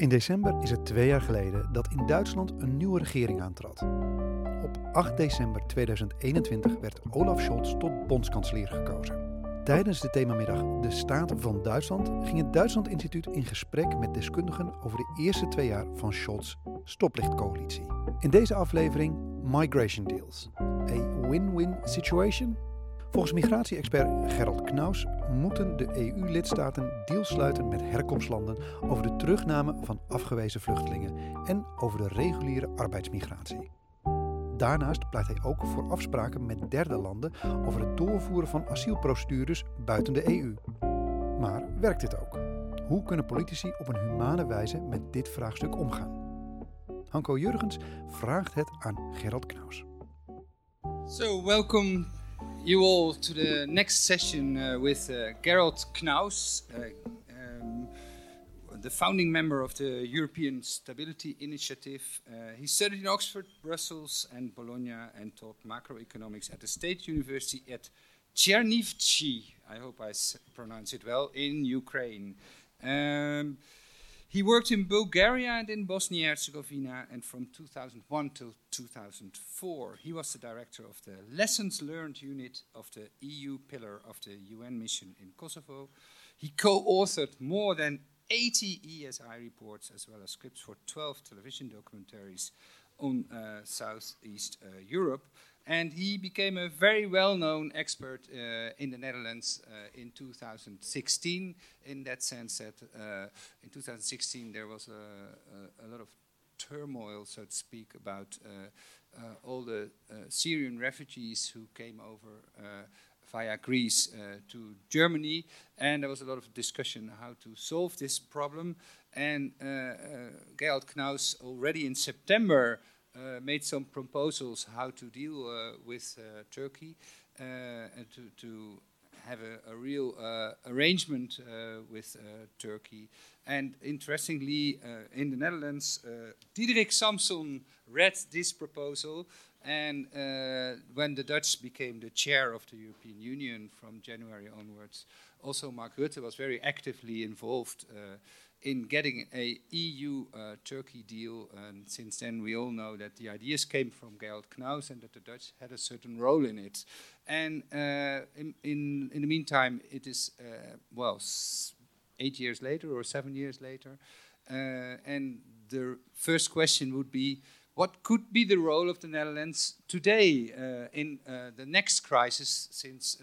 In december is het twee jaar geleden dat in Duitsland een nieuwe regering aantrad. Op 8 december 2021 werd Olaf Scholz tot bondskanselier gekozen. Tijdens de themamiddag De Staat van Duitsland ging het Duitsland Instituut in gesprek met deskundigen over de eerste twee jaar van Scholz' stoplichtcoalitie. In deze aflevering Migration Deals. A win-win situation? Volgens migratie-expert Gerald Knaus moeten de EU-lidstaten deals sluiten met herkomstlanden over de terugname van afgewezen vluchtelingen en over de reguliere arbeidsmigratie. Daarnaast pleit hij ook voor afspraken met derde landen over het doorvoeren van asielprocedures buiten de EU. Maar werkt dit ook? Hoe kunnen politici op een humane wijze met dit vraagstuk omgaan? Hanko Jurgens vraagt het aan Gerald Knaus. So, welcome you all to the next session uh, with uh, Gerald Knaus, uh, um, the founding member of the European Stability Initiative. Uh, he studied in Oxford, Brussels, and Bologna and taught macroeconomics at the State University at Chernivtsi. I hope I pronounce it well, in Ukraine. Um, he worked in Bulgaria and in Bosnia Herzegovina, and from 2001 till 2004, he was the director of the Lessons Learned unit of the EU pillar of the UN mission in Kosovo. He co authored more than 80 ESI reports, as well as scripts for 12 television documentaries on uh, Southeast uh, Europe and he became a very well-known expert uh, in the Netherlands uh, in 2016. In that sense, that uh, in 2016 there was a, a, a, lot of turmoil, so to speak, about uh, uh, all the uh, Syrian refugees who came over via Greece to Germany, and there was a lot of discussion how to solve this problem. And Gerald Knaus already in September made some proposals how to deal uh, with uh, Turkey and to, to have a, a real arrangement with Turkey. And interestingly, in the Netherlands, Diederik Samsom read this proposal and uh, when the Dutch became the chair of the European Union from January onwards, also Mark Rutte was very actively involved uh, in getting a EU uh, Turkey deal. And since then, we all know that the ideas came from Gerald Knaus and that the Dutch had a certain role in it. And uh, in, in, in the meantime, it is uh, well eight years later or seven years later, uh, and the first question would be. What could be the role of the Netherlands today uh, in uh, the next crisis? Since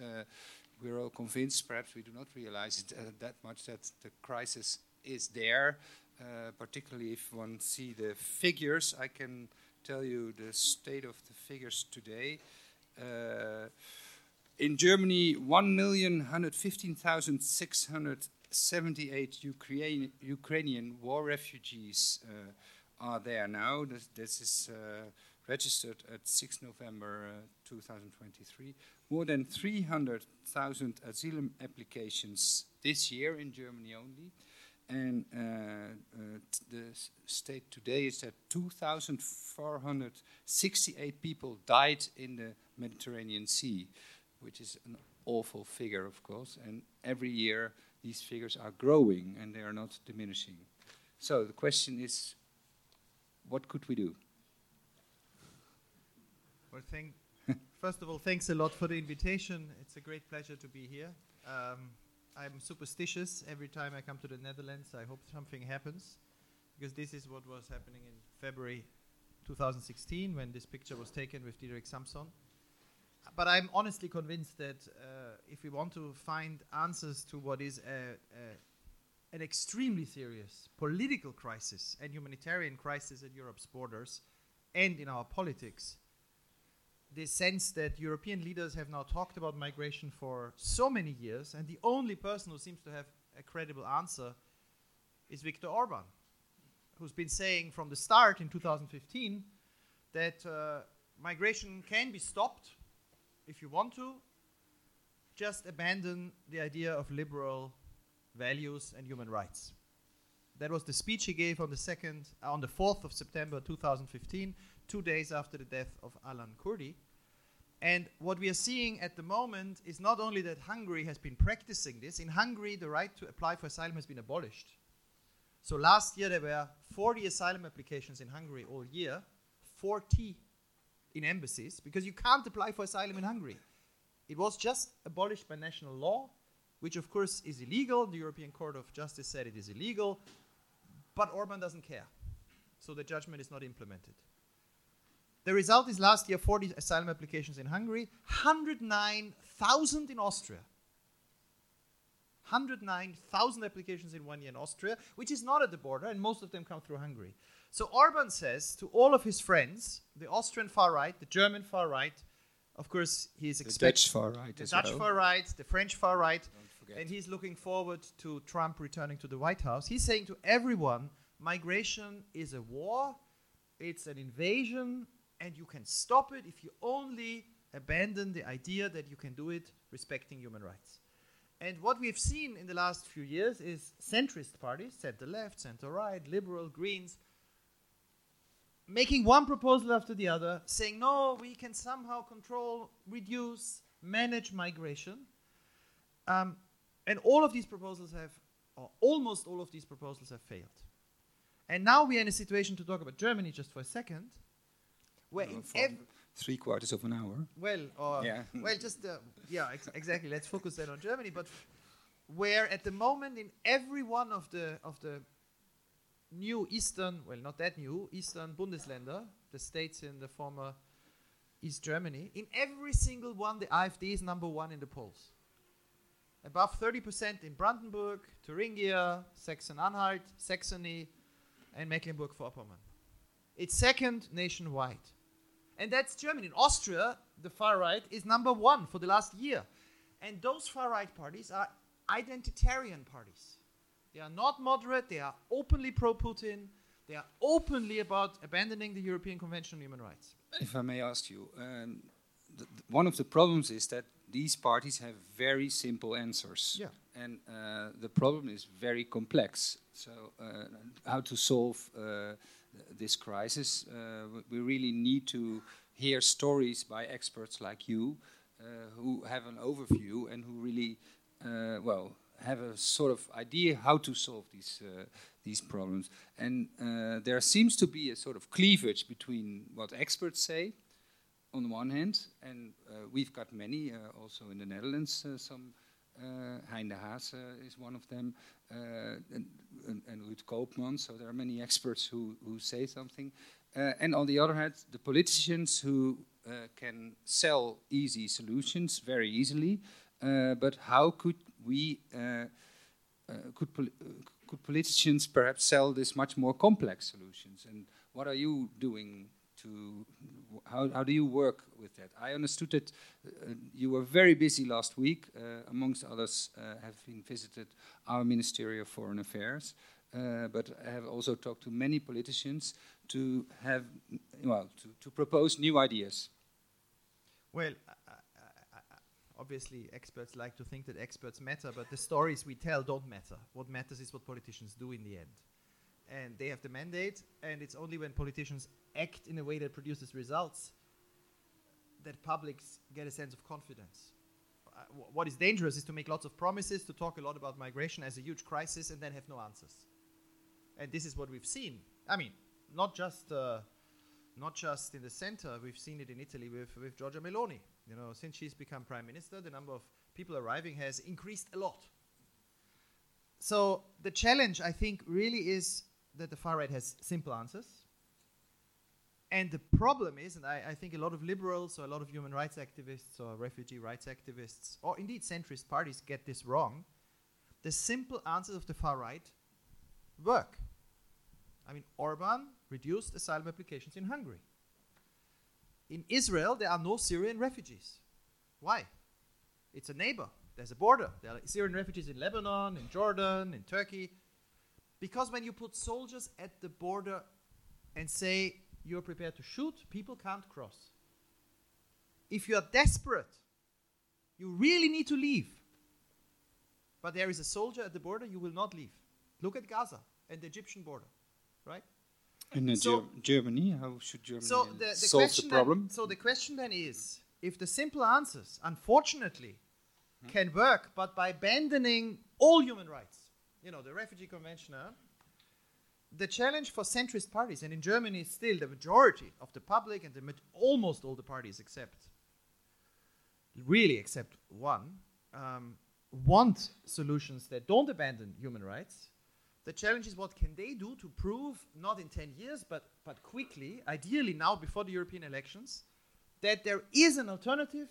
we're all convinced, perhaps we do not realize it that much, that the crisis is there, uh, particularly if one see the figures. I can tell you the state of the figures today. Uh, in Germany, 1,115,678 Ukraine, Ukrainian war refugees uh, are there now. This, this is uh, registered at 6 November uh, 2023. More than 300,000 asylum applications this year in Germany only. And uh, uh, the state today is that 2,468 people died in the Mediterranean Sea, which is an awful figure, of course. And every year these figures are growing and they are not diminishing. So the question is, what could we do? Well, thank, first of all, thanks a lot for the invitation. It's a great pleasure to be here. Um, I'm superstitious. Every time I come to the Netherlands, I hope something happens, because this is what was happening in February 2016 when this picture was taken with Diederik Samsom. But I'm honestly convinced that uh, if we want to find answers to what is a, a, an extremely serious political crisis and humanitarian crisis at Europe's borders and in our politics, this sense that European leaders have now talked about migration for so many years, and the only person who seems to have a credible answer is Viktor Orban, who's been saying from the start in 2015 that uh, migration can be stopped if you want to, just abandon the idea of liberal values and human rights. That was the speech he gave on the second, uh, on the 4th of September 2015, two days after the death of Alan Kurdi. And what we are seeing at the moment is not only that Hungary has been practicing this, in Hungary, the right to apply for asylum has been abolished. So last year there were 40 asylum applications in Hungary all year, 40 in embassies, because you can't apply for asylum in Hungary. It was just abolished by national law, which of course is illegal. The European Court of Justice said it is illegal, but Orban doesn't care. So the judgment is not implemented. The result is last year 40 asylum applications in Hungary, 109,000 in Austria. 109,000 applications in one year in Austria, which is not at the border, and most of them come through Hungary. So Orban says to all of his friends, the Austrian far right, the German far right, of course, he's The expecting Dutch far right the Dutch well. far right, the French far right, and he's looking forward to Trump returning to the White House. He's saying to everyone, migration is a war, it's an invasion, and you can stop it if you only abandon the idea that you can do it respecting human rights. And what we've seen in the last few years is centrist parties, center left, center right, liberal, greens, making one proposal after the other, saying, no, we can somehow control, reduce, manage migration. Um, and all of these proposals have, or almost all of these proposals have failed. And now we are in a situation to talk about Germany just for a second, Uh, ev- three quarters of an hour. well, or Yeah. well, just uh, yeah, ex- exactly. Let's focus then on Germany, but where at the moment in every one of the of the new Eastern, well, not that new Eastern Bundesländer, the states in the former East Germany, in every single one, the AfD is number one in the polls. Above 30% in Brandenburg, Thuringia, Saxon-Anhalt, Saxony, and Mecklenburg-Vorpommern. It's second nationwide. And that's Germany. In Austria, the far right is number one for the last year. And those far right parties are identitarian parties. They are not moderate, they are openly pro Putin, they are openly about abandoning the European Convention on Human Rights. If I may ask you, um, one of the problems is that these parties have very simple answers. Yeah. And uh, the problem is very complex. So, uh, how to solve uh, this crisis? Uh, we really need to hear stories by experts like you uh, who have an overview and who really, uh, well, have a sort of idea how to solve these uh, these problems. And uh, there seems to be a sort of cleavage between what experts say on the one hand, and uh, we've got many also in the Netherlands. Some uh, Hein Haas is one of them, and, and, and Ruud Koopman. So there are many experts who, who say something. Eh, and on the other hand, the politicians who uh, can sell easy solutions very easily. But how could we, could, poli- could politicians perhaps sell this much more complex solutions? And what are you doing to how, how do you work with that? I understood that uh, you were very busy last week, uh, amongst others, uh, having visited our Ministry of Foreign Affairs, uh, but I have also talked to many politicians to have, well, to, to propose new ideas. Well, obviously, experts like to think that experts matter, but the stories we tell don't matter. What matters is what politicians do in the end. And they have the mandate, and it's only when politicians act in a way that produces results that publics get a sense of confidence. Uh, wh- what is dangerous is to make lots of promises, to talk a lot about migration as a huge crisis, and then have no answers. And this is what we've seen. I mean, not just uh, not just in the center. We've seen it in Italy with with Giorgia Meloni. You know, since she's become prime minister, the number of people arriving has increased a lot. So the challenge, I think, really is that the far right has simple answers. And the problem is, and I, I think a lot of liberals or a lot of human rights activists or refugee rights activists, or indeed centrist parties, get this wrong. The simple answers of the far right work. I mean, Orban reduced asylum applications in Hungary. In Israel, there are no Syrian refugees. Why? It's a neighbor. There's a border. There are Syrian refugees in Lebanon, in Jordan, in Turkey. Because when you put soldiers at the border and say you're prepared to shoot, people can't cross. If you are desperate, you really need to leave. But there is a soldier at the border, you will not leave. Look at Gaza and the Egyptian border, right? In So- Ger- Germany, how should Germany So the, the solve the problem? Then, so the question then is, if the simple answers, unfortunately, hmm? can work, but by abandoning all human rights, you know, the Refugee Convention, the challenge for centrist parties, and in Germany, still the majority of the public and the almost all the parties, except really except one, um, want solutions that don't abandon human rights. The challenge is what can they do to prove, not in 10 years, but, but quickly, ideally now before the European elections, that there is an alternative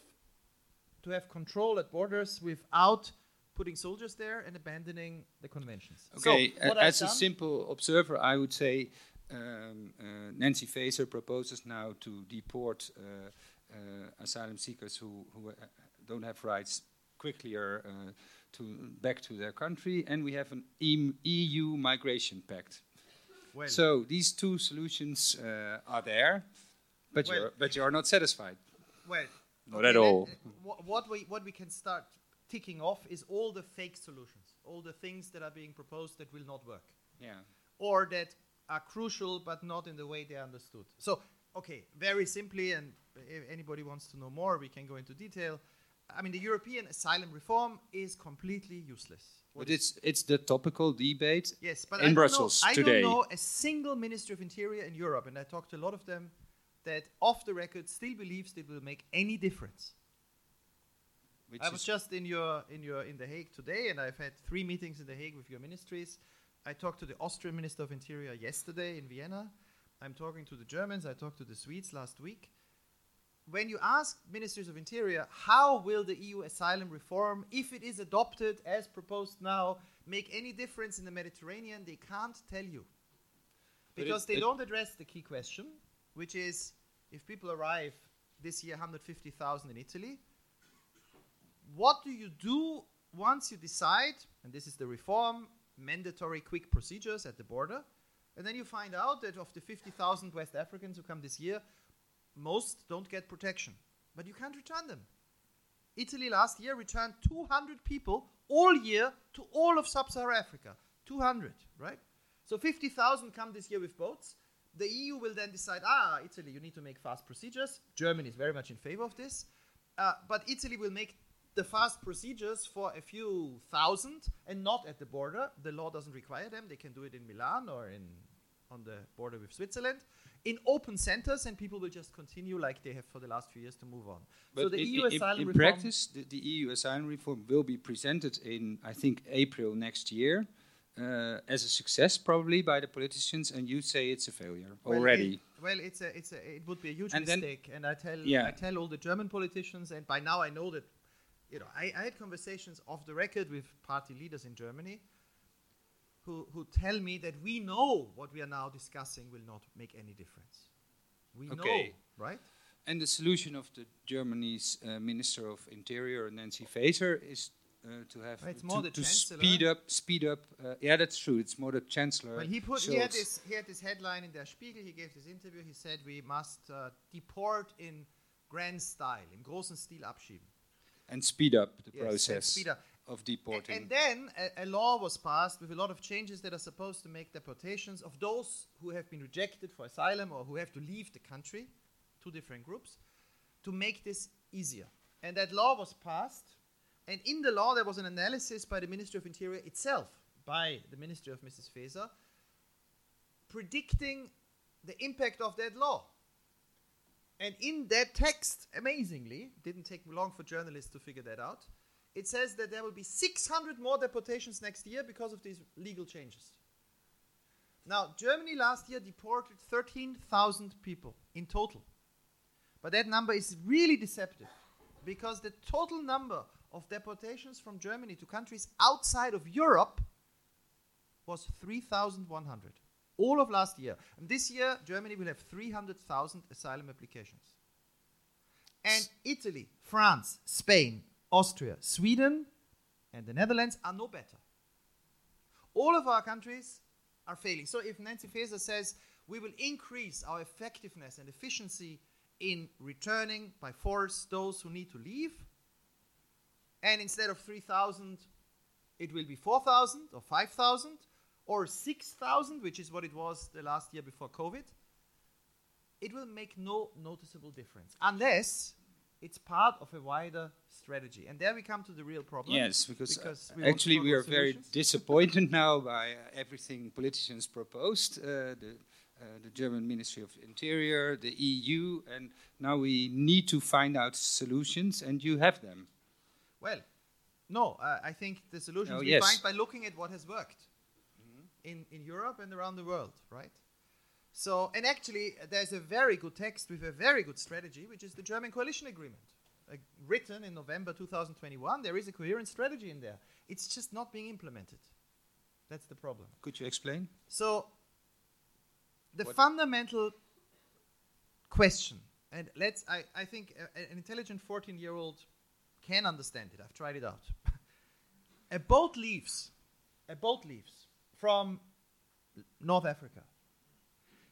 to have control at borders without putting soldiers there and abandoning the conventions. Okay, so, a- as a simple observer, I would say um, uh, Nancy Faeser proposes now to deport uh, uh, asylum seekers who, who uh, don't have rights quickly or uh, to back to their country, and we have an EU migration pact. well, So these two solutions uh, are there, but Well- you're but you are not satisfied. well, Not okay, at all. wha- what we what we can start ticking off is all the fake solutions, all the things that are being proposed that will not work. Yeah. or that are crucial but not in the way they are understood. So, okay, very simply, and if anybody wants to know more, we can go into detail. I mean, the European asylum reform is completely useless. What But it's it's the topical debate yes, but in I Brussels know, I today. don't know a single minister of interior in Europe, and I talked to a lot of them, that off the record still believes it will make any difference. Which I was just in your in your in the Hague today, and I've had three meetings in the Hague with your ministries. I talked to the Austrian Minister of Interior yesterday in Vienna. I'm talking to the Germans. I talked to the Swedes last week. When you ask ministers of interior how will the EU asylum reform, if it is adopted as proposed now, make any difference in the Mediterranean, they can't tell you because it- they it- don't address the key question, which is if people arrive this year 150,000 in Italy, what do you do once you decide, and this is the reform, mandatory quick procedures at the border, and then you find out that of the 50,000 West Africans who come this year, most don't get protection, but you can't return them. Italy last year returned 200 people all year to all of sub-Saharan Africa. 200, right? So 50,000 come this year with boats. The EU will then decide, ah, Italy, you need to make fast procedures. Germany is very much in favor of this. Uh, but Italy will make the fast procedures for a few thousand and not at the border. The law doesn't require them. They can do it in Milan or in on the border with Switzerland in open centers, and people will just continue like they have for the last few years to move on. But so the in, EU in- asylum in reform, practice, the, the EU asylum reform will be presented in, I think, April next year uh, as a success, probably by the politicians, and you say it's a failure Well, already. It, well, it's a, it's a, it would be a huge And then- mistake, and I tell, Yeah. I tell all the German politicians, and by now I know that, you know, I, I had conversations off the record with party leaders in Germany, who who tell me that we know what we are now discussing will not make any difference. We Okay. know, right? And the solution of the Germany's uh, Minister of Interior, Nancy Faeser, is uh, to have Well, to, to speed up, speed up. Uh, yeah, that's true. It's more the chancellor. Well, he put he had this he had this headline in Der Spiegel. He gave this interview. He said we must uh, deport in grand style, in großen Stil abschieben. And speed up the Yes, process up. of deporting. And then a, a law was passed with a lot of changes that are supposed to make deportations of those who have been rejected for asylum or who have to leave the country, two different groups, to make this easier. And that law was passed. And in the law, there was an analysis by the Ministry of Interior itself, by the Ministry of Mrs. Faeser, predicting the impact of that law. And in that text, amazingly, didn't take long for journalists to figure that out. It says that there will be 600 more deportations next year because of these legal changes. Now, Germany last year deported 13,000 people in total. But that number is really deceptive because the total number of deportations from Germany to countries outside of Europe was 3,100. All of last year. And this year, Germany will have 300,000 asylum applications. And Italy, France, Spain, Austria, Sweden, and the Netherlands are no better. All of our countries are failing. So if Nancy Faeser says we will increase our effectiveness and efficiency in returning by force those who need to leave, and instead of 3,000, it will be 4,000 or 5,000 or 6,000, which is what it was the last year before COVID, it will make no noticeable difference unless It's part of a wider strategy. And there we come to the real problem. Yes, because, Because uh, we actually we are forward very disappointed now by uh, everything politicians proposed. Uh, the, uh, the German Ministry of Interior, the EU, and now we need to find out solutions, and you have them. Well, no, uh, I think the solutions Oh, we yes. find by looking at what has worked in, in Europe and around the world, right? So, and actually, there's a very good text with a very good strategy, which is the German Coalition Agreement, uh, written in November 2021. There is a coherent strategy in there. It's just not being implemented. That's the problem. Could you explain? So, the What- fundamental question, and let's, I, I think a- an intelligent 14 year old can understand it. I've tried it out. a boat leaves, a boat leaves from North Africa.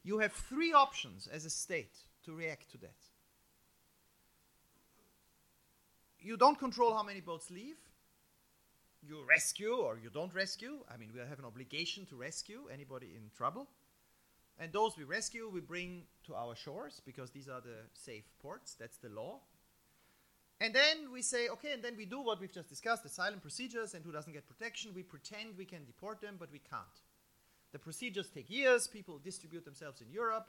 You have three options as a state to react to that. You don't control how many boats leave. You rescue or you don't rescue. I mean, we have an obligation to rescue anybody in trouble. And those we rescue, we bring to our shores because these are the safe ports. That's the law. And then we say, okay, and then we do what we've just discussed asylum procedures, and who doesn't get protection, we pretend we can deport them, but we can't. The procedures take years, people distribute themselves in Europe.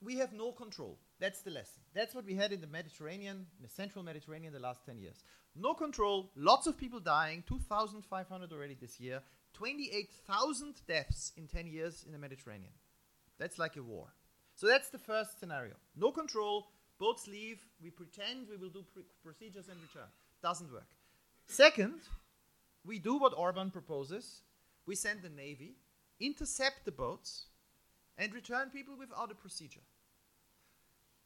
We have no control. That's the lesson. That's what we had in the Mediterranean, in the central Mediterranean, the last 10 years. No control, lots of people dying, 2,500 already this year, 28,000 deaths in 10 years in the Mediterranean. That's like a war. So that's the first scenario. No control, boats leave, we pretend we will do pr- procedures and return. Doesn't work. Second, we do what Orban proposes. We send the navy, intercept the boats, and return people without a procedure.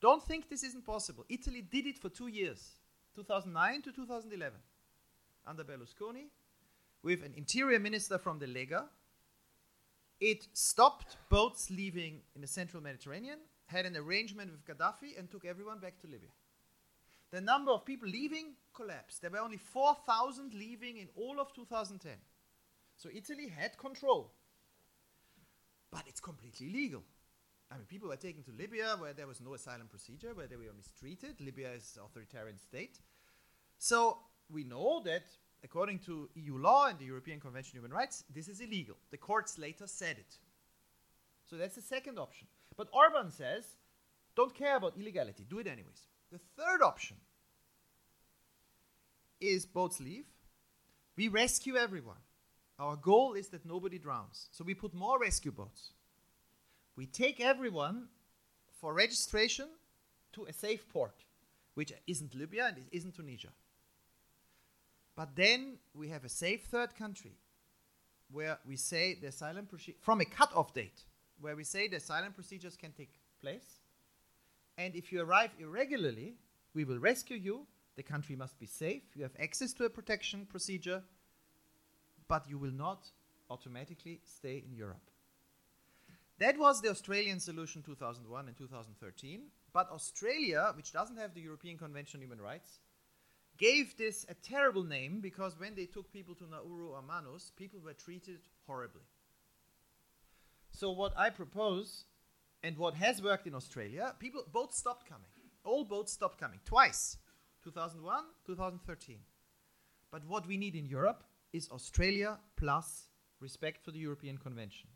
Don't think this isn't possible. Italy did it for two years, 2009 to 2011, under Berlusconi, with an interior minister from the Lega. It stopped boats leaving in the central Mediterranean, had an arrangement with Gaddafi, and took everyone back to Libya. The number of people leaving collapsed. There were only 4,000 leaving in all of 2010. So Italy had control. But it's completely legal. I mean, people were taken to Libya where there was no asylum procedure, where they were mistreated. Libya is an authoritarian state. So we know that, according to EU law and the European Convention on Human Rights, this is illegal. The courts later said it. So that's the second option. But Orban says, don't care about illegality, do it anyways. The third option is boats leave. We rescue everyone. Our goal is that nobody drowns. So we put more rescue boats. We take everyone for registration to a safe port, which isn't Libya and it isn't Tunisia. But then we have a safe third country where we say the asylum procedure from a cut-off date, where we say the asylum procedures can take place. And if you arrive irregularly, we will rescue you. The country must be safe. You have access to a protection procedure, but you will not automatically stay in Europe. That was the Australian solution 2001 and 2013. But Australia, which doesn't have the European Convention on Human Rights, gave this a terrible name because when they took people to Nauru or Manus, people were treated horribly. So what I propose, and what has worked in Australia, people boats stopped coming. All boats stopped coming twice, 2001, 2013. But what we need in Europe is Australia plus respect for the European Convention.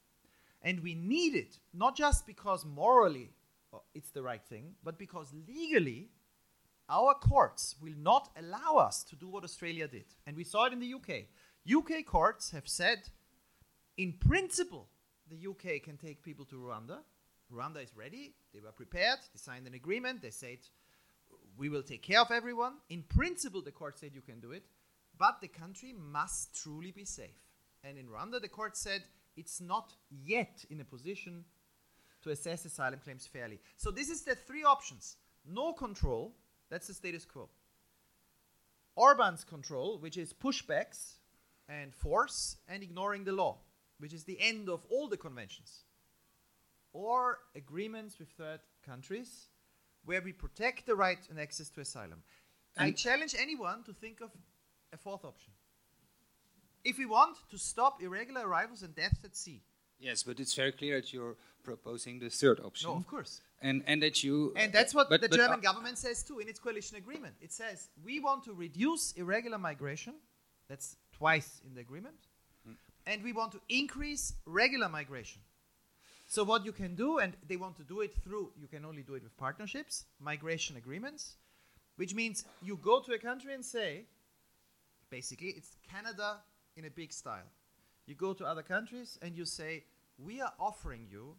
And we need it not just because morally uh, it's the right thing, but because legally our courts will not allow us to do what Australia did. And we saw it in the UK. UK courts have said, in principle, the UK can take people to Rwanda. Rwanda is ready. They were prepared. They signed an agreement. They said, we will take care of everyone. In principle, the court said you can do it. But the country must truly be safe. And in Rwanda, the court said it's not yet in a position to assess asylum claims fairly. So this is the three options. No control, that's the status quo. Orban's control, which is pushbacks and force and ignoring the law, which is the end of all the conventions. Or agreements with third countries where we protect the right and access to asylum. I challenge anyone to think of a fourth option. If we want to stop irregular arrivals and deaths at sea, Yes, but it's very clear that you're proposing the third option. no, of course. and and that you And that's what but- the but, German uh, government says too in its coalition agreement. It says we want to reduce irregular migration. That's twice in the agreement. And we want to increase regular migration. So what you can do, and they want to do it through, you can only do it with partnerships, migration agreements, which means you go to a country and say, basically, it's Canada in a big style. You go to other countries and you say, we are offering you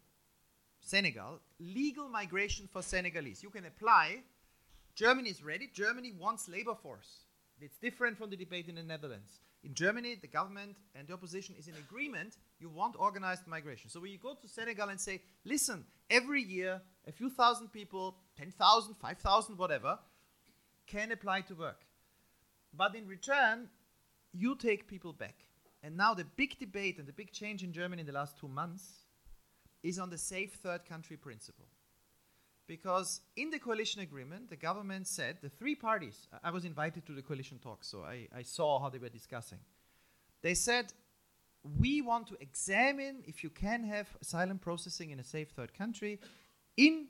Senegal, legal migration for Senegalese. You can apply. Germany is ready. Germany wants labor force. It's different from the debate in the Netherlands. In Germany, the government and the opposition is in agreement. You want organized migration. So when you go to Senegal and say, listen, every year a few thousand people, 10,000, 5,000, whatever, can apply to work. But in return, you take people back. And now the big debate and the big change in Germany in the last two months is on the safe third country principle. Because in the coalition agreement, the government said, the three parties, I- was invited to the coalition talk, so I, I saw how they were discussing. They said, we want to examine if you can have asylum processing in a safe third country in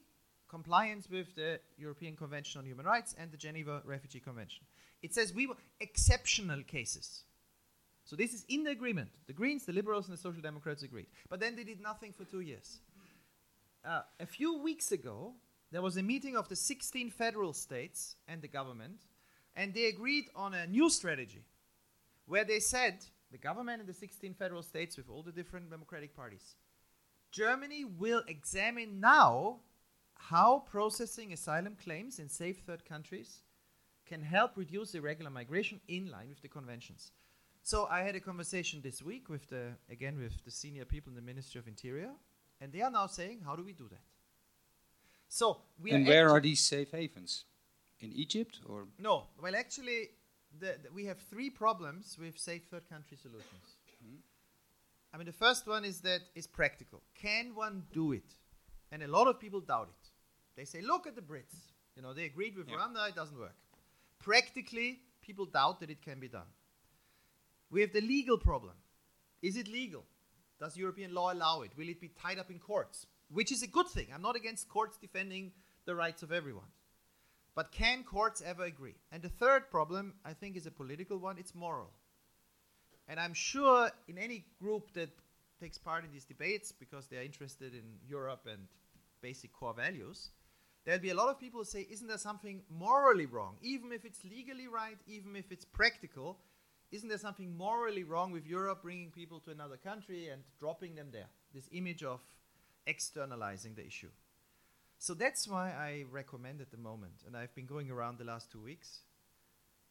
compliance with the European Convention on Human Rights and the Geneva Refugee Convention. It says we want exceptional cases. So this is in the agreement. The Greens, the Liberals, and the Social Democrats agreed. But then they did nothing for two years. Uh, a few weeks ago, there was a meeting of the 16 federal states and the government, and they agreed on a new strategy where they said, the government and the 16 federal states with all the different democratic parties, Germany will examine now how processing asylum claims in safe third countries can help reduce irregular migration in line with the conventions. So I had a conversation this week with the again with the senior people in the Ministry of Interior, and they are now saying, how do we do that? So we and where are these safe havens? In Egypt or no, well, actually, the, the- we have three problems with safe third country solutions. Mm-hmm. I mean, the first one is that it's practical. Can one do it? And a lot of people doubt it. They say, look at the Brits. You know, they agreed with Yeah. Rwanda, it doesn't work. Practically, people doubt that it can be done. We have the legal problem. Is it legal? Does European law allow it? Will it be tied up in courts? Which is a good thing. I'm not against courts defending the rights of everyone. But can courts ever agree? And the third problem, I think, is a political one it's moral. And I'm sure in any group that takes part in these debates because they are interested in Europe and basic core values, there'll be a lot of people who say, Isn't there something morally wrong? Even if it's legally right, even if it's practical, isn't there something morally wrong with Europe bringing people to another country and dropping them there? This image of externalizing the issue. So that's why I recommend at the moment, and I've been going around the last two weeks,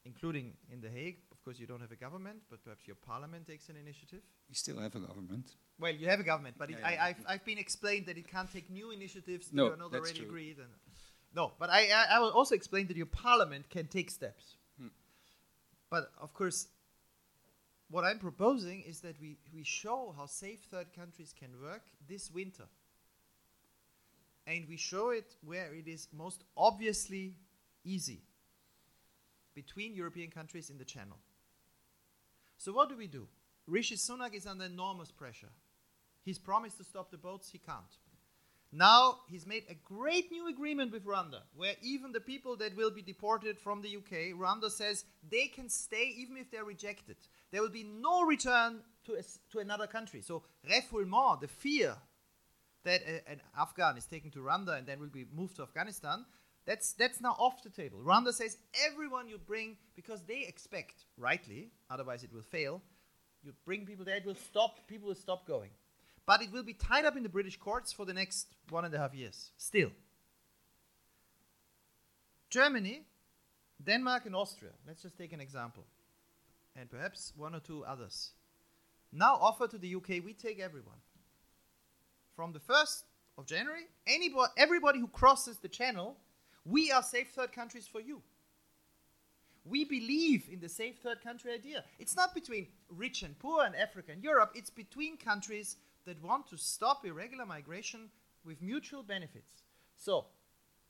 including in The Hague. Of course, you don't have a government, but perhaps your parliament takes an initiative. you still have a government? Well, you have a government, but it, Yeah, yeah. I, I've, I've been explained that it can't take new initiatives that No, are not already true. agreed. And no, but I, I, I will also explain that your parliament can take steps. Hmm. But of course, what I'm proposing is that we, we show how safe third countries can work this winter. And we show it where it is most obviously easy between European countries in the channel. So what do we do? Rishi Sunak is under enormous pressure. He's promised to stop the boats, he can't. Now he's made a great new agreement with Rwanda, where even the people that will be deported from the UK, Rwanda says they can stay even if they're rejected. There will be no return to, a to another country. So refoulement, the fear that a, an Afghan is taken to Rwanda and then will be moved to Afghanistan, that's, that's now off the table. Rwanda says everyone you bring, because they expect, rightly, otherwise it will fail, you bring people there, it will stop, people will stop going. But it will be tied up in the British courts for the next one and a half years, still. Germany, Denmark, and Austria, let's just take an example, and perhaps one or two others, now offer to the UK, we take everyone from the 1st of January, anybody, everybody who crosses the channel, we are safe third countries for you. We believe in the safe third country idea. It's not between rich and poor and Africa and Europe, it's between countries that want to stop irregular migration with mutual benefits. So,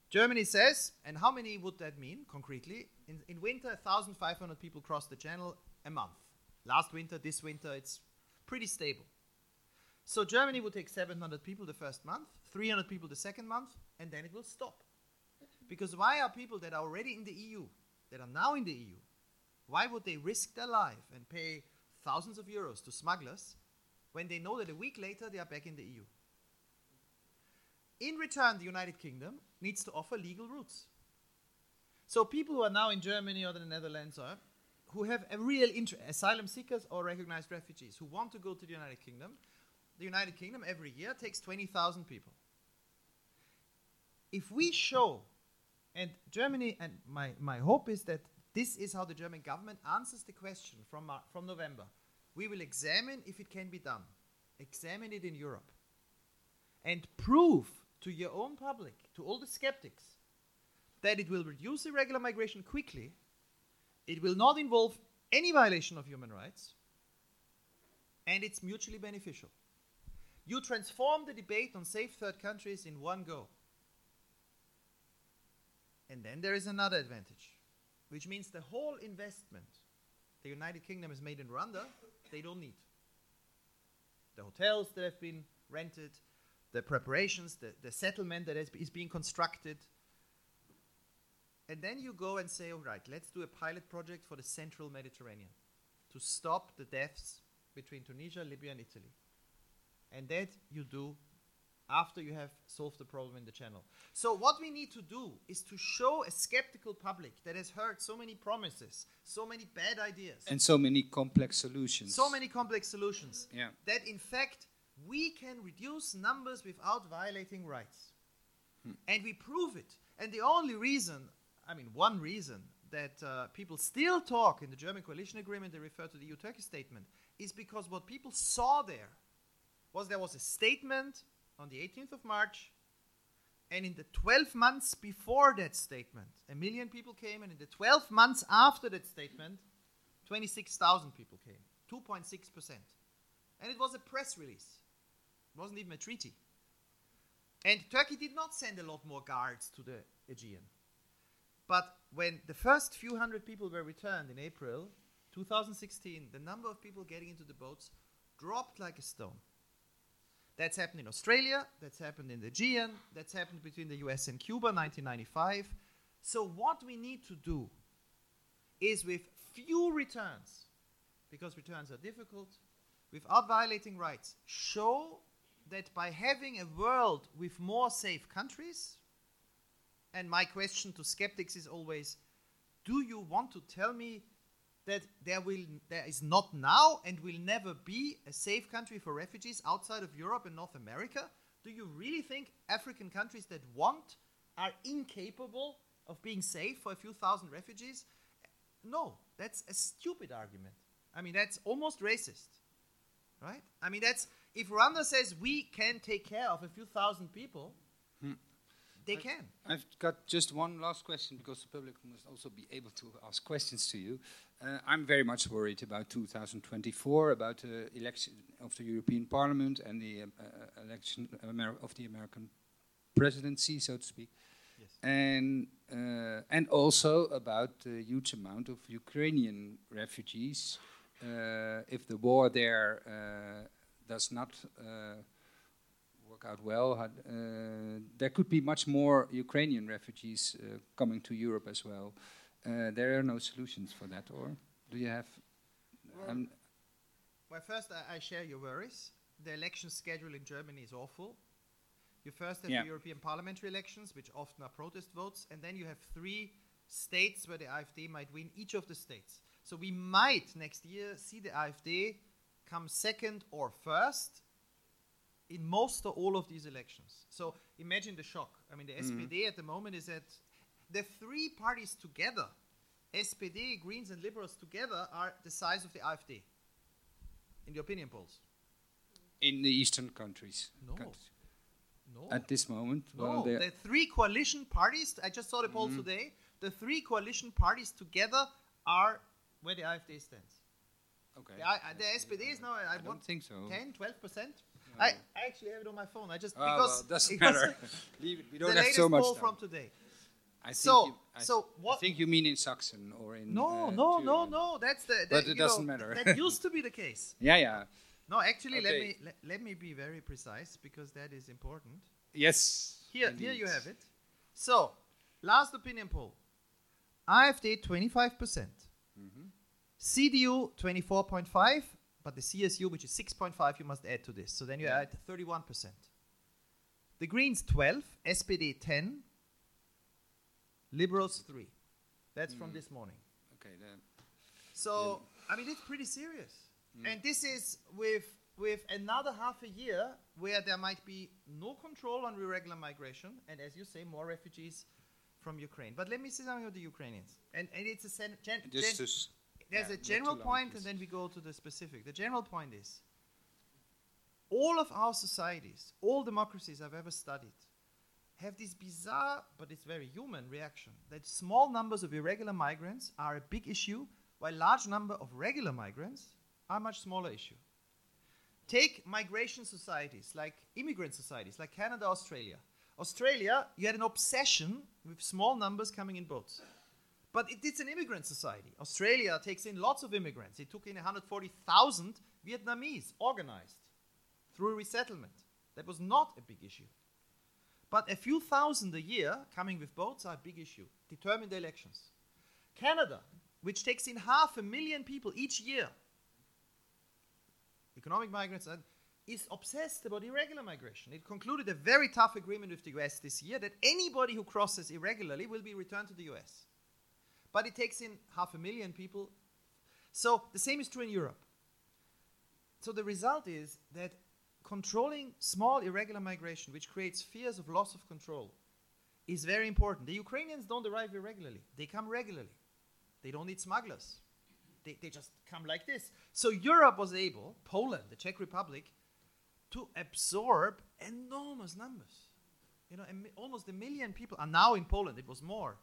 Germany says, and how many would that mean concretely? In, in winter, 1,500 people cross the channel a month. Last winter, this winter, it's pretty stable. So Germany will take 700 people the first month, 300 people the second month, and then it will stop. Because why are people that are already in the EU, that are now in the EU, why would they risk their life and pay thousands of euros to smugglers when they know that a week later they are back in the EU? In return, the United Kingdom needs to offer legal routes. So people who are now in Germany or the Netherlands or who have a real interest, asylum seekers or recognized refugees who want to go to the United Kingdom, the United Kingdom every year takes 20,000 people. If we show, and Germany, and my, my hope is that this is how the German government answers the question from, Mar- from November. We will examine if it can be done, examine it in Europe, and prove to your own public, to all the skeptics, that it will reduce irregular migration quickly, it will not involve any violation of human rights, and it's mutually beneficial. You transform the debate on safe third countries in one go. And then there is another advantage, which means the whole investment the United Kingdom has made in Rwanda, they don't need. The hotels that have been rented, the preparations, the, the settlement that is, is being constructed. And then you go and say, all right, let's do a pilot project for the central Mediterranean to stop the deaths between Tunisia, Libya, and Italy. And that you do after you have solved the problem in the channel. So, what we need to do is to show a skeptical public that has heard so many promises, so many bad ideas, And so many complex solutions. so many complex solutions, Yeah. that in fact we can reduce numbers without violating rights. And we prove it. And the only reason, I mean, one reason that uh, people still talk in the German coalition agreement, they refer to the EU Turkey statement, is because what people saw there was there was a statement on the 18th of March, and in the 12 months before that statement, a million people came, and in the 12 months after that statement, 26,000 people came, 2.6%. And it was a press release, it wasn't even a treaty. And Turkey did not send a lot more guards to the Aegean. But when the first few hundred people were returned in April 2016, the number of people getting into the boats dropped like a stone. That's happened in Australia, that's happened in the Aegean, that's happened between the US and Cuba 1995. So, what we need to do is with few returns, because returns are difficult, without violating rights, show that by having a world with more safe countries, and my question to skeptics is always do you want to tell me that there will there is not now and will never be a safe country for refugees outside of Europe and North America? Do you really think African countries that want are incapable of being safe for a few thousand refugees? No, that's a stupid argument. I mean, that's almost racist, right? I mean, that's if Rwanda says we can take care of a few thousand people, hmm. They can. I've got just one last question because the public must also be able to ask questions to you. Uh, I'm very much worried about 2024, about the election of the European Parliament and the um, uh, election Amer of the American presidency, so to speak. Yes. And uh, and also about the huge amount of Ukrainian refugees. Uh, if the war there uh, does not uh, work out well, uh, there could be much more Ukrainian refugees uh, coming to Europe as well. Uh, there are no solutions for that, or do you have? Um, Well, first, I, I share your worries. The election schedule in Germany is awful. You first have Yeah. the European parliamentary elections, which often are protest votes, and then you have three states where the AfD might win each of the states. So we might next year see the AfD come second or first in most or all of these elections. So imagine the shock. I mean, the mm-hmm. SPD at the moment is at the three parties together, SPD, Greens, and Liberals together, are the size of the AfD in the opinion polls. in the eastern countries. No. countries. No. At this moment, no. well, the three coalition parties, I just saw the polls mm-hmm. today, the three coalition parties together are where the AfD stands. okay. The, I, the SPD is now, I, I don't think so. 10, 12%. I, I actually have it on my phone. I just, Oh, well, because, doesn't because matter. Leave it. We don't have latest so much poll time. from today. I think So- you, I, so I think you mean in Saxon or in. No, uh, no, no, no. That's the. That, But it doesn't know, matter. that used to be the case. Yeah, yeah. No, actually, let me let, let me be very precise because that is important. Yes. Here, here you have it. So, last opinion poll: AfD 25 percent, CDU 24.5, but the CSU, which is 6.5, you must add to this. So then you Yeah. add 31 percent. The Greens 12, SPD 10, Liberals 3. That's from mm. this morning. Okay. Then. So I mean, it's pretty serious, mm. and this is with with another half a year where there might be no control on irregular migration, and as you say, more refugees from Ukraine. But let me say something about the Ukrainians, and and it's a sen- gen- Just gen- there's yeah, a general point, and then we go to the specific. The general point is all of our societies, all democracies I've ever studied, have this bizarre, but it's very human reaction that small numbers of irregular migrants are a big issue, while large number of regular migrants are a much smaller issue. Take migration societies like immigrant societies like Canada, Australia. Australia, you had an obsession with small numbers coming in boats. But it, it's an immigrant society. Australia takes in lots of immigrants. It took in 140,000 Vietnamese organized through resettlement. That was not a big issue. But a few thousand a year coming with boats are a big issue. Determine the elections. Canada, which takes in half a million people each year, economic migrants, is obsessed about irregular migration. It concluded a very tough agreement with the US this year that anybody who crosses irregularly will be returned to the US. But it takes in half a million people. So the same is true in Europe. So the result is that controlling small irregular migration, which creates fears of loss of control, is very important. The Ukrainians don't arrive irregularly, they come regularly. They don't need smugglers. They, they just come like this. So Europe was able, Poland, the Czech Republic, to absorb enormous numbers. You know, almost a million people are now in Poland. It was more.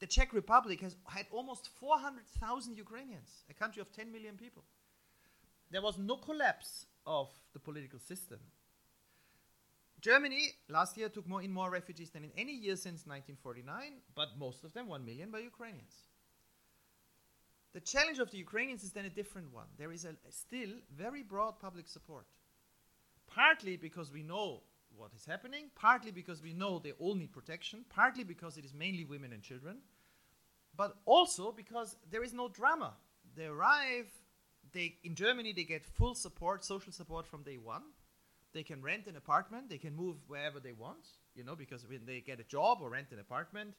The Czech Republic has had almost 400,000 Ukrainians, a country of 10 million people. There was no collapse of the political system. Germany last year took more in more refugees than in any year since 1949, but most of them, 1 million, by Ukrainians. The challenge of the Ukrainians is then a different one. There is a, a still very broad public support. Partly because we know what is happening, partly because we know they all need protection, partly because it is mainly women and children, but also because there is no drama. They arrive, they in Germany they get full support, social support from day one. They can rent an apartment, they can move wherever they want, you know, because when they get a job or rent an apartment,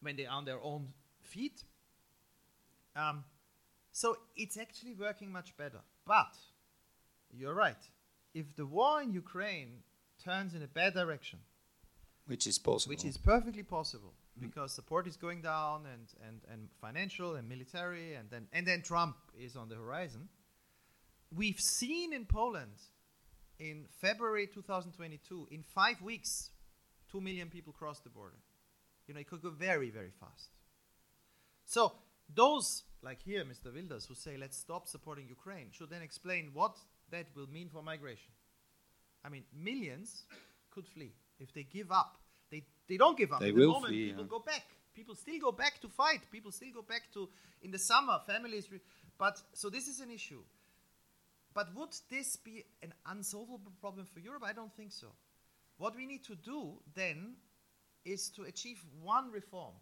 when they are on their own feet, um, so it's actually working much better. But you're right. If the war in Ukraine turns in a bad direction, Which is possible. which is perfectly possible because support is going down and, and, and financial and military and then and then Trump is on the horizon. We've seen in Poland in February 2022, in five weeks, two million people crossed the border. You know, it could go very, very fast. So those, like here, Mr. Wilders, who say let's stop supporting Ukraine, should then explain what that will mean for migration. I mean, millions could flee if they give up. They, they don't give up. They At will moment, flee, people yeah. go back. People still go back to fight. People still go back to in the summer. Families, re- but so this is an issue. But would this be an unsolvable problem for Europe? I don't think so. What we need to do then is to achieve one reform,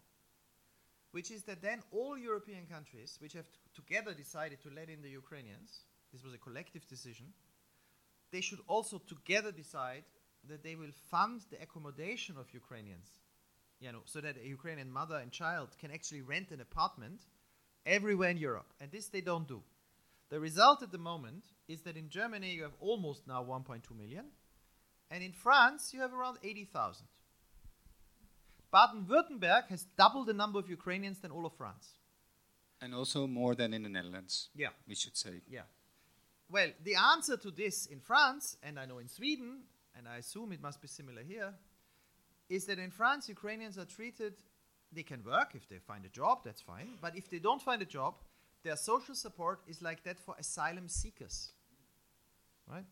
which is that then all European countries, which have t- together decided to let in the Ukrainians, this was a collective decision, they should also together decide that they will fund the accommodation of Ukrainians, you know, so that a Ukrainian mother and child can actually rent an apartment everywhere in Europe. And this they don't do. The result at the moment is that in Germany you have almost now 1.2 million, and in France you have around 80,000. Baden Württemberg has double the number of Ukrainians than all of France. and also more than in the Netherlands. Yeah. We should say. Yeah. Well, the answer to this in France, and I know in Sweden, and I assume it must be similar here, is that in France, Ukrainians are treated, they can work if they find a job, that's fine. But if they don't find a job, their social support is like that for asylum seekers. Right?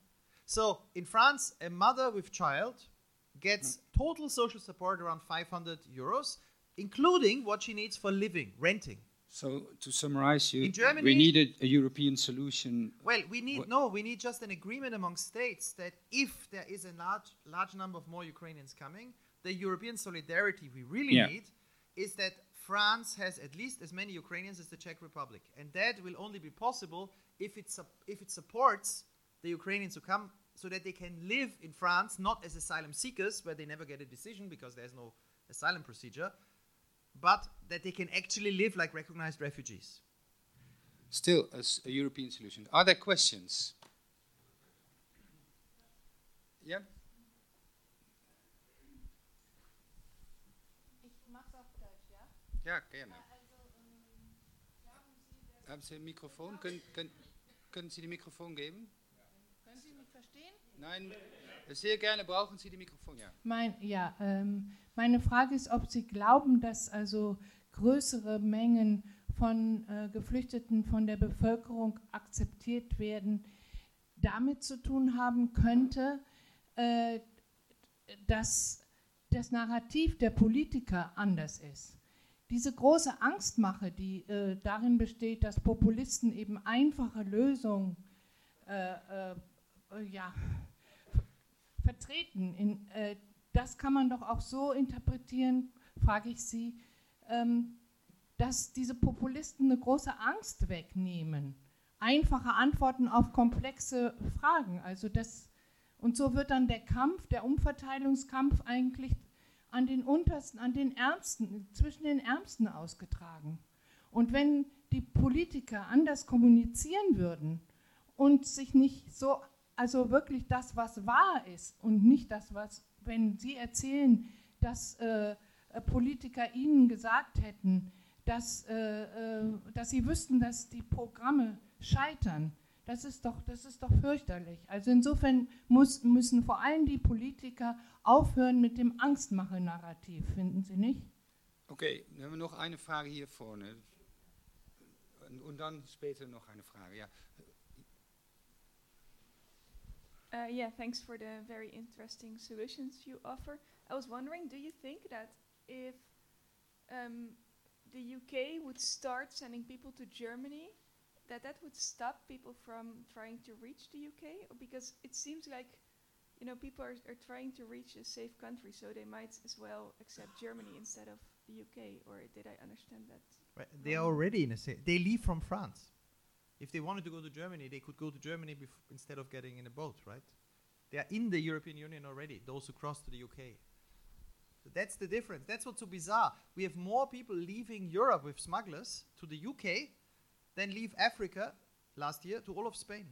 So in France, a mother with child gets hmm. total social support around 500 euros, including what she needs for living, renting. So to summarize, you, Germany- we needed a European solution. Well, we need no, we need just an agreement among states that if there is a large large number of more Ukrainians coming, the European solidarity we really Yeah. need is that France has at least as many Ukrainians as the Czech Republic, and that will only be possible if it if it supports the Ukrainians who come so that they can live in France not as asylum seekers where they never get a decision because there's no asylum procedure, but that they can actually live like recognized refugees. Still a, a European solution. Are there questions? Yeah? Ja? Gerne. Haben Sie ein Mikrofon? Können, können, können Sie die Mikrofon geben? Nein, sehr gerne brauchen Sie die Mikrofon, ja. Mein, ja, ähm, meine Frage ist, ob Sie glauben, dass also größere Mengen von äh, Geflüchteten von der Bevölkerung akzeptiert werden, damit zu tun haben könnte, äh, dass das Narrativ der Politiker anders ist. Diese große Angstmache, die äh, darin besteht, dass Populisten eben einfache Lösungen äh, äh, äh, ja, vertreten. In, äh, das kann man doch auch so interpretieren, frage ich Sie, ähm, dass diese Populisten eine große Angst wegnehmen. Einfache Antworten auf komplexe Fragen. Also das, und so wird dann der Kampf, der Umverteilungskampf eigentlich an den untersten, an den Ärmsten, zwischen den Ärmsten ausgetragen. Und wenn die Politiker anders kommunizieren würden und sich nicht so, also wirklich das, was wahr ist und nicht das, was, wenn Sie erzählen, dass äh, Politiker Ihnen gesagt hätten, dass, äh, äh, dass Sie wüssten, dass die Programme scheitern, das ist doch, das ist doch fürchterlich. Also insofern muss, müssen vor allem die Politiker aufhören mit dem Angstmache-Narrativ, finden Sie nicht? Okay, dann haben wir noch eine Frage hier vorne. Und dann später noch eine Frage, ja. Uh, yeah, thanks for the very interesting solutions you offer. I was wondering, do you think that if um, the UK would start sending people to Germany, that that would stop people from trying to reach the UK? Or because it seems like, you know, people are, are trying to reach a safe country, so they might as well accept Germany instead of the UK. Or did I understand that? Right, They are already in a sa- they leave from France. If they wanted to go to Germany, they could go to Germany instead of getting in a boat, right? They are in the European Union already, those who cross to the UK. So that's the difference. That's what's so bizarre. We have more people leaving Europe with smugglers to the UK than leave Africa last year to all of Spain.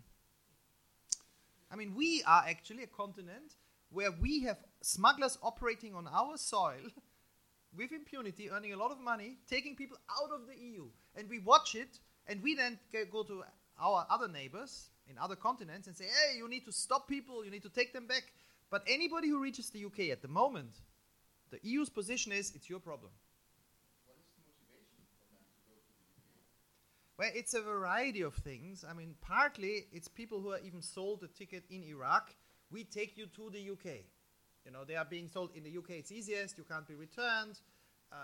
I mean, we are actually a continent where we have smugglers operating on our soil with impunity, earning a lot of money, taking people out of the EU. And we watch it, and we then go to our other neighbors in other continents and say, hey, you need to stop people, you need to take them back. But anybody who reaches the UK at the moment, the EU's position is it's your problem. Well, it's a variety of things. I mean, partly it's people who are even sold a ticket in Iraq. We take you to the UK. You know, they are being sold in the UK. It's easiest. You can't be returned. Uh,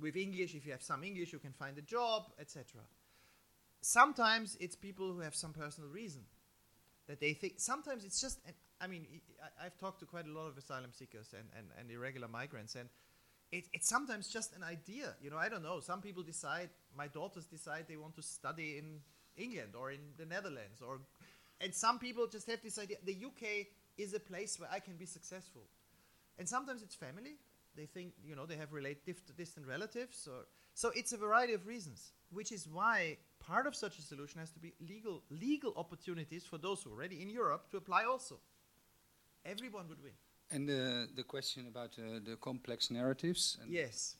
with English, if you have some English, you can find a job, etc. Sometimes it's people who have some personal reason that they think. Sometimes it's just. and I mean, I, I've talked to quite a lot of asylum seekers and, and, and irregular migrants, and it, it's sometimes just an idea. You know, I don't know. Some people decide. My daughters decide they want to study in England or in the Netherlands, or and some people just have this idea. The UK is a place where I can be successful, and sometimes it's family. They think you know they have relate dif- distant relatives, or so it's a variety of reasons. Which is why part of such a solution has to be legal legal opportunities for those who are already in Europe to apply also. Everyone would win. And the, the question about uh, the complex narratives. And Yes.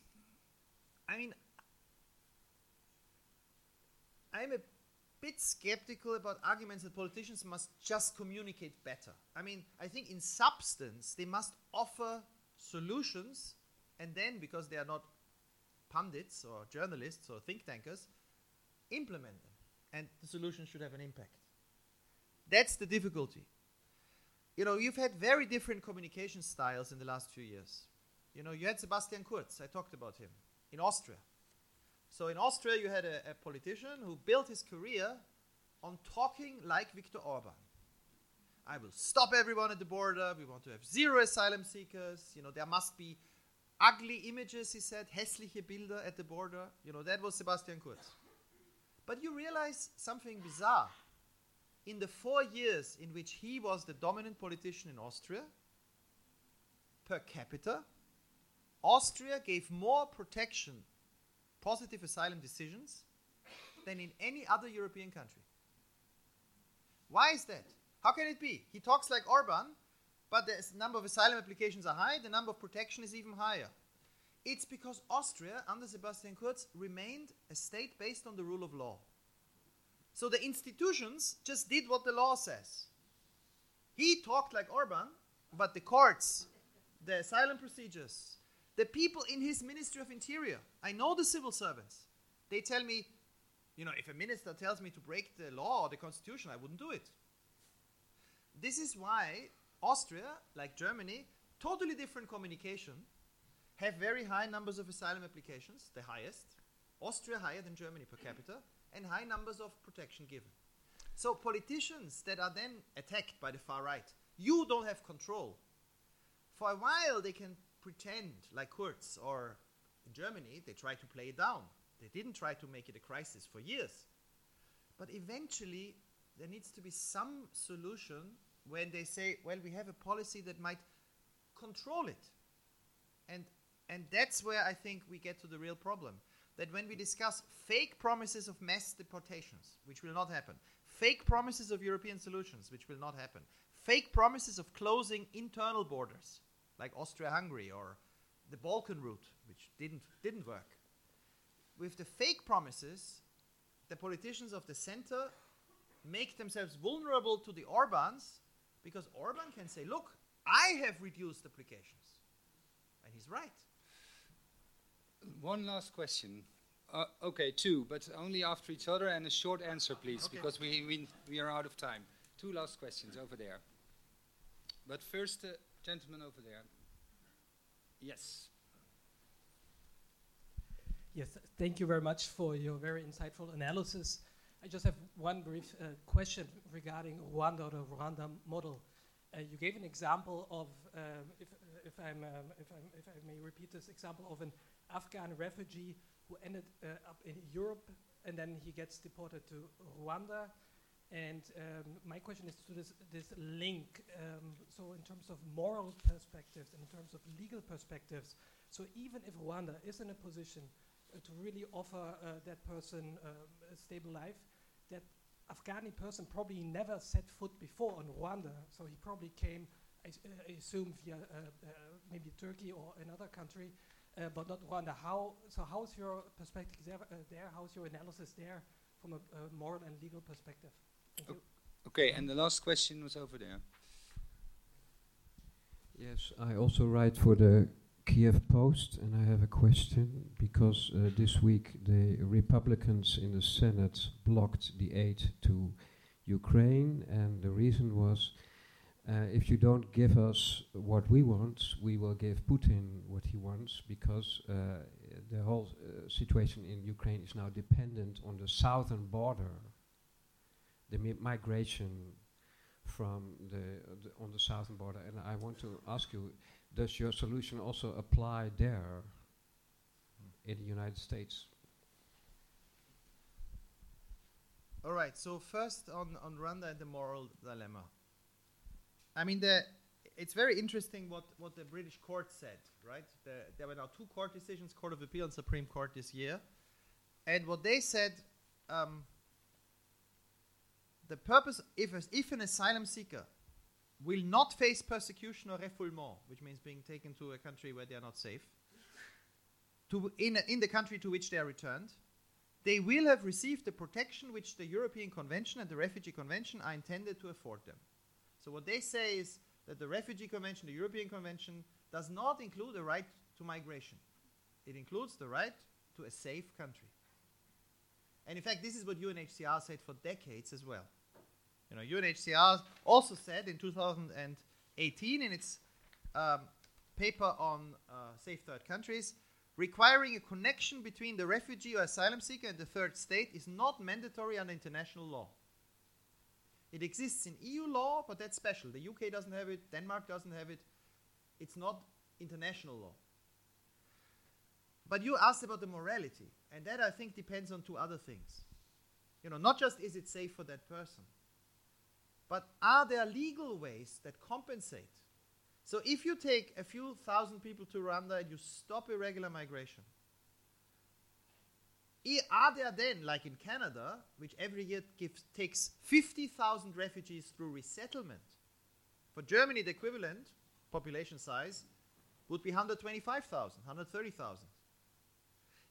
I mean, I'm a bit skeptical about arguments that politicians must just communicate better. I mean, I think in substance, they must offer solutions, and then, because they are not pundits or journalists or think tankers, implement them. And the solution should have an impact. That's the difficulty. You know, you've had very different communication styles in the last few years. You know, you had Sebastian Kurz, I talked about him, in Austria. So in Austria, you had a, a politician who built his career on talking like Viktor Orban. I will stop everyone at the border. We want to have zero asylum seekers. You know, there must be ugly images, he said, hässliche Bilder at the border. You know, that was Sebastian Kurz. But you realize something bizarre. In the four years in which he was the dominant politician in Austria, per capita, Austria gave more protection, positive asylum decisions, than in any other European country. Why is that? How can it be? He talks like Orban, but the number of asylum applications are high, the number of protection is even higher. It's because Austria, under Sebastian Kurz, remained a state based on the rule of law. So the institutions just did what the law says. He talked like Orban, but the courts, the asylum procedures, the people in his Ministry of Interior, I know the civil servants, they tell me, you know, if a minister tells me to break the law or the constitution, I wouldn't do it. This is why Austria, like Germany, totally different communication, have very high numbers of asylum applications, the highest. Austria higher than Germany per capita, and high numbers of protection given. So politicians that are then attacked by the far right, you don't have control. For a while they can pretend like Kurz or in Germany they try to play it down. They didn't try to make it a crisis for years. But eventually there needs to be some solution when they say, well, we have a policy that might control it. And, and that's where I think we get to the real problem. That when we discuss fake promises of mass deportations, which will not happen, fake promises of European solutions, which will not happen, fake promises of closing internal borders, like Austria Hungary or the Balkan route, which didn't, didn't work. With the fake promises, the politicians of the center make themselves vulnerable to the Orbans because Orban can say, look, I have reduced applications. And he's right. One last question. Uh, okay, two, but only after each other, and a short answer, please, Okay. because we, we, we are out of time. Two last questions over there. But first, uh, gentleman over there. Yes. Yes, thank you very much for your very insightful analysis. I just have one brief uh, question regarding Rwanda or the Rwanda model. Uh, you gave an example of, um, if, if, I'm, um, if, I'm, if I may repeat this example of an Afghan refugee who ended uh, up in Europe and then he gets deported to Rwanda. And um, my question is to this, this link. Um, so, in terms of moral perspectives and in terms of legal perspectives, so even if Rwanda is in a position uh, to really offer uh, that person um, a stable life, that Afghani person probably never set foot before on Rwanda, so he probably came, I, I assume, via uh, uh, maybe Turkey or another country, uh, but not Rwanda. How so? How's your perspective there? Uh, there? How's your analysis there from a, a moral and legal perspective? Thank you. Okay, and the last question was over there. Yes, I also write for the Kiev Post, and I have a question because uh, this week the Republicans in the Senate blocked the aid to Ukraine, and the reason was uh, if you don't give us what we want, we will give Putin what he wants because uh, the whole uh, situation in Ukraine is now dependent on the southern border, the mi- migration from the, the on the southern border. And I want to ask you, does your solution also apply there in the United States? All right. So first on on Rwanda and the moral dilemma. I mean, the it's very interesting what what the British court said. Right. The, there were now two court decisions, Court of Appeal and Supreme Court this year, and what they said. Um, the purpose, if, if an asylum seeker will not face persecution or refoulement, which means being taken to a country where they are not safe, to in, in the country to which they are returned, they will have received the protection which the European Convention and the Refugee Convention are intended to afford them. So what they say is that the Refugee Convention, the European Convention, does not include a right to migration. It includes the right to a safe country. And in fact, this is what UNHCR said for decades as well. You know, UNHCR also said in 2018 in its um, paper on uh, safe third countries, requiring a connection between the refugee or asylum seeker and the third state is not mandatory under international law. It exists in EU law, but that's special. The UK doesn't have it, Denmark doesn't have it. It's not international law. But you asked about the morality, and that I think depends on two other things. You know, not just is it safe for that person, but are there legal ways that compensate? So if you take a few thousand people to Rwanda and you stop irregular migration, are there then, like in Canada, which every year gives, takes 50,000 refugees through resettlement? For Germany, the equivalent population size would be 125,000, 130,000.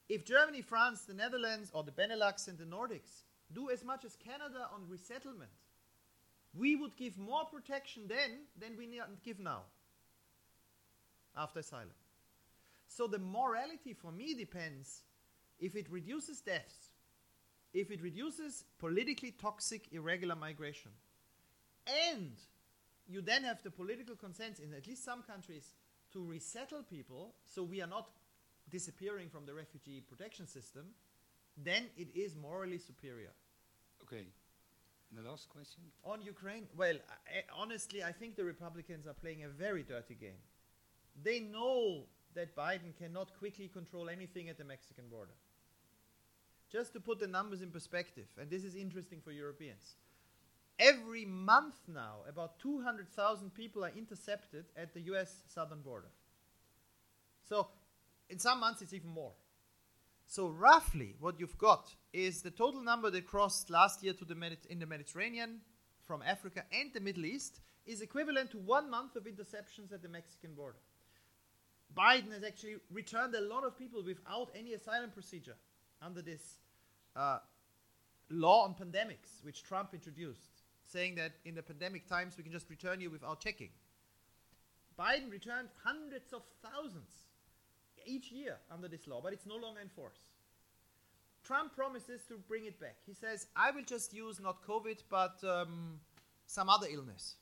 If Germany, France, the Netherlands, or the Benelux and the Nordics do as much as Canada on resettlement, we would give more protection then than we give now after asylum. So the morality for me depends if it reduces deaths, if it reduces politically toxic irregular migration, and you then have the political consent in at least some countries to resettle people so we are not disappearing from the refugee protection system, then it is morally superior. Okay. The last question? On Ukraine, well, I, honestly, I think the Republicans are playing a very dirty game. They know that Biden cannot quickly control anything at the Mexican border. Just to put the numbers in perspective, and this is interesting for Europeans. Every month now, about 200,000 people are intercepted at the US southern border. So, in some months, it's even more. So, roughly, what you've got is the total number that crossed last year to the Medit- in the Mediterranean from Africa and the Middle East is equivalent to one month of interceptions at the Mexican border. Biden has actually returned a lot of people without any asylum procedure under this uh, law on pandemics, which Trump introduced, saying that in the pandemic times we can just return you without checking. Biden returned hundreds of thousands each year under this law, but it's no longer in force. Trump promises to bring it back. He says, I will just use not COVID, but um, some other illness.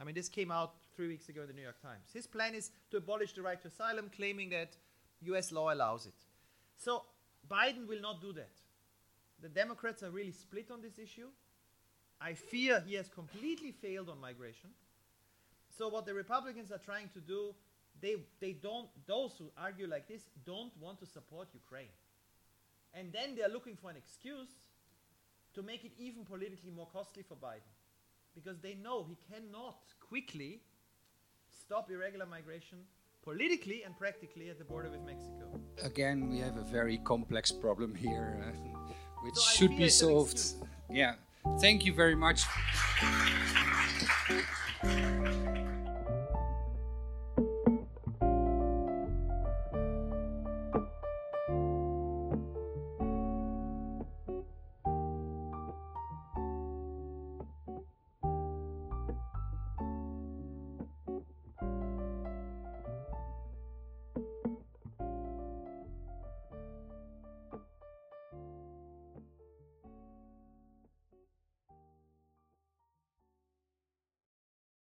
I mean, this came out three weeks ago in the New York Times. His plan is to abolish the right to asylum, claiming that US law allows it. So Biden will not do that. The Democrats are really split on this issue. I fear he has completely failed on migration. So what the Republicans are trying to do, they, they don't, those who argue like this don't want to support Ukraine. And then they're looking for an excuse to make it even politically more costly for Biden. Because they know he cannot quickly stop irregular migration politically and practically at the border with Mexico. Again, we have a very complex problem here. Uh, which So should be solved. Yeah. Thank you very much.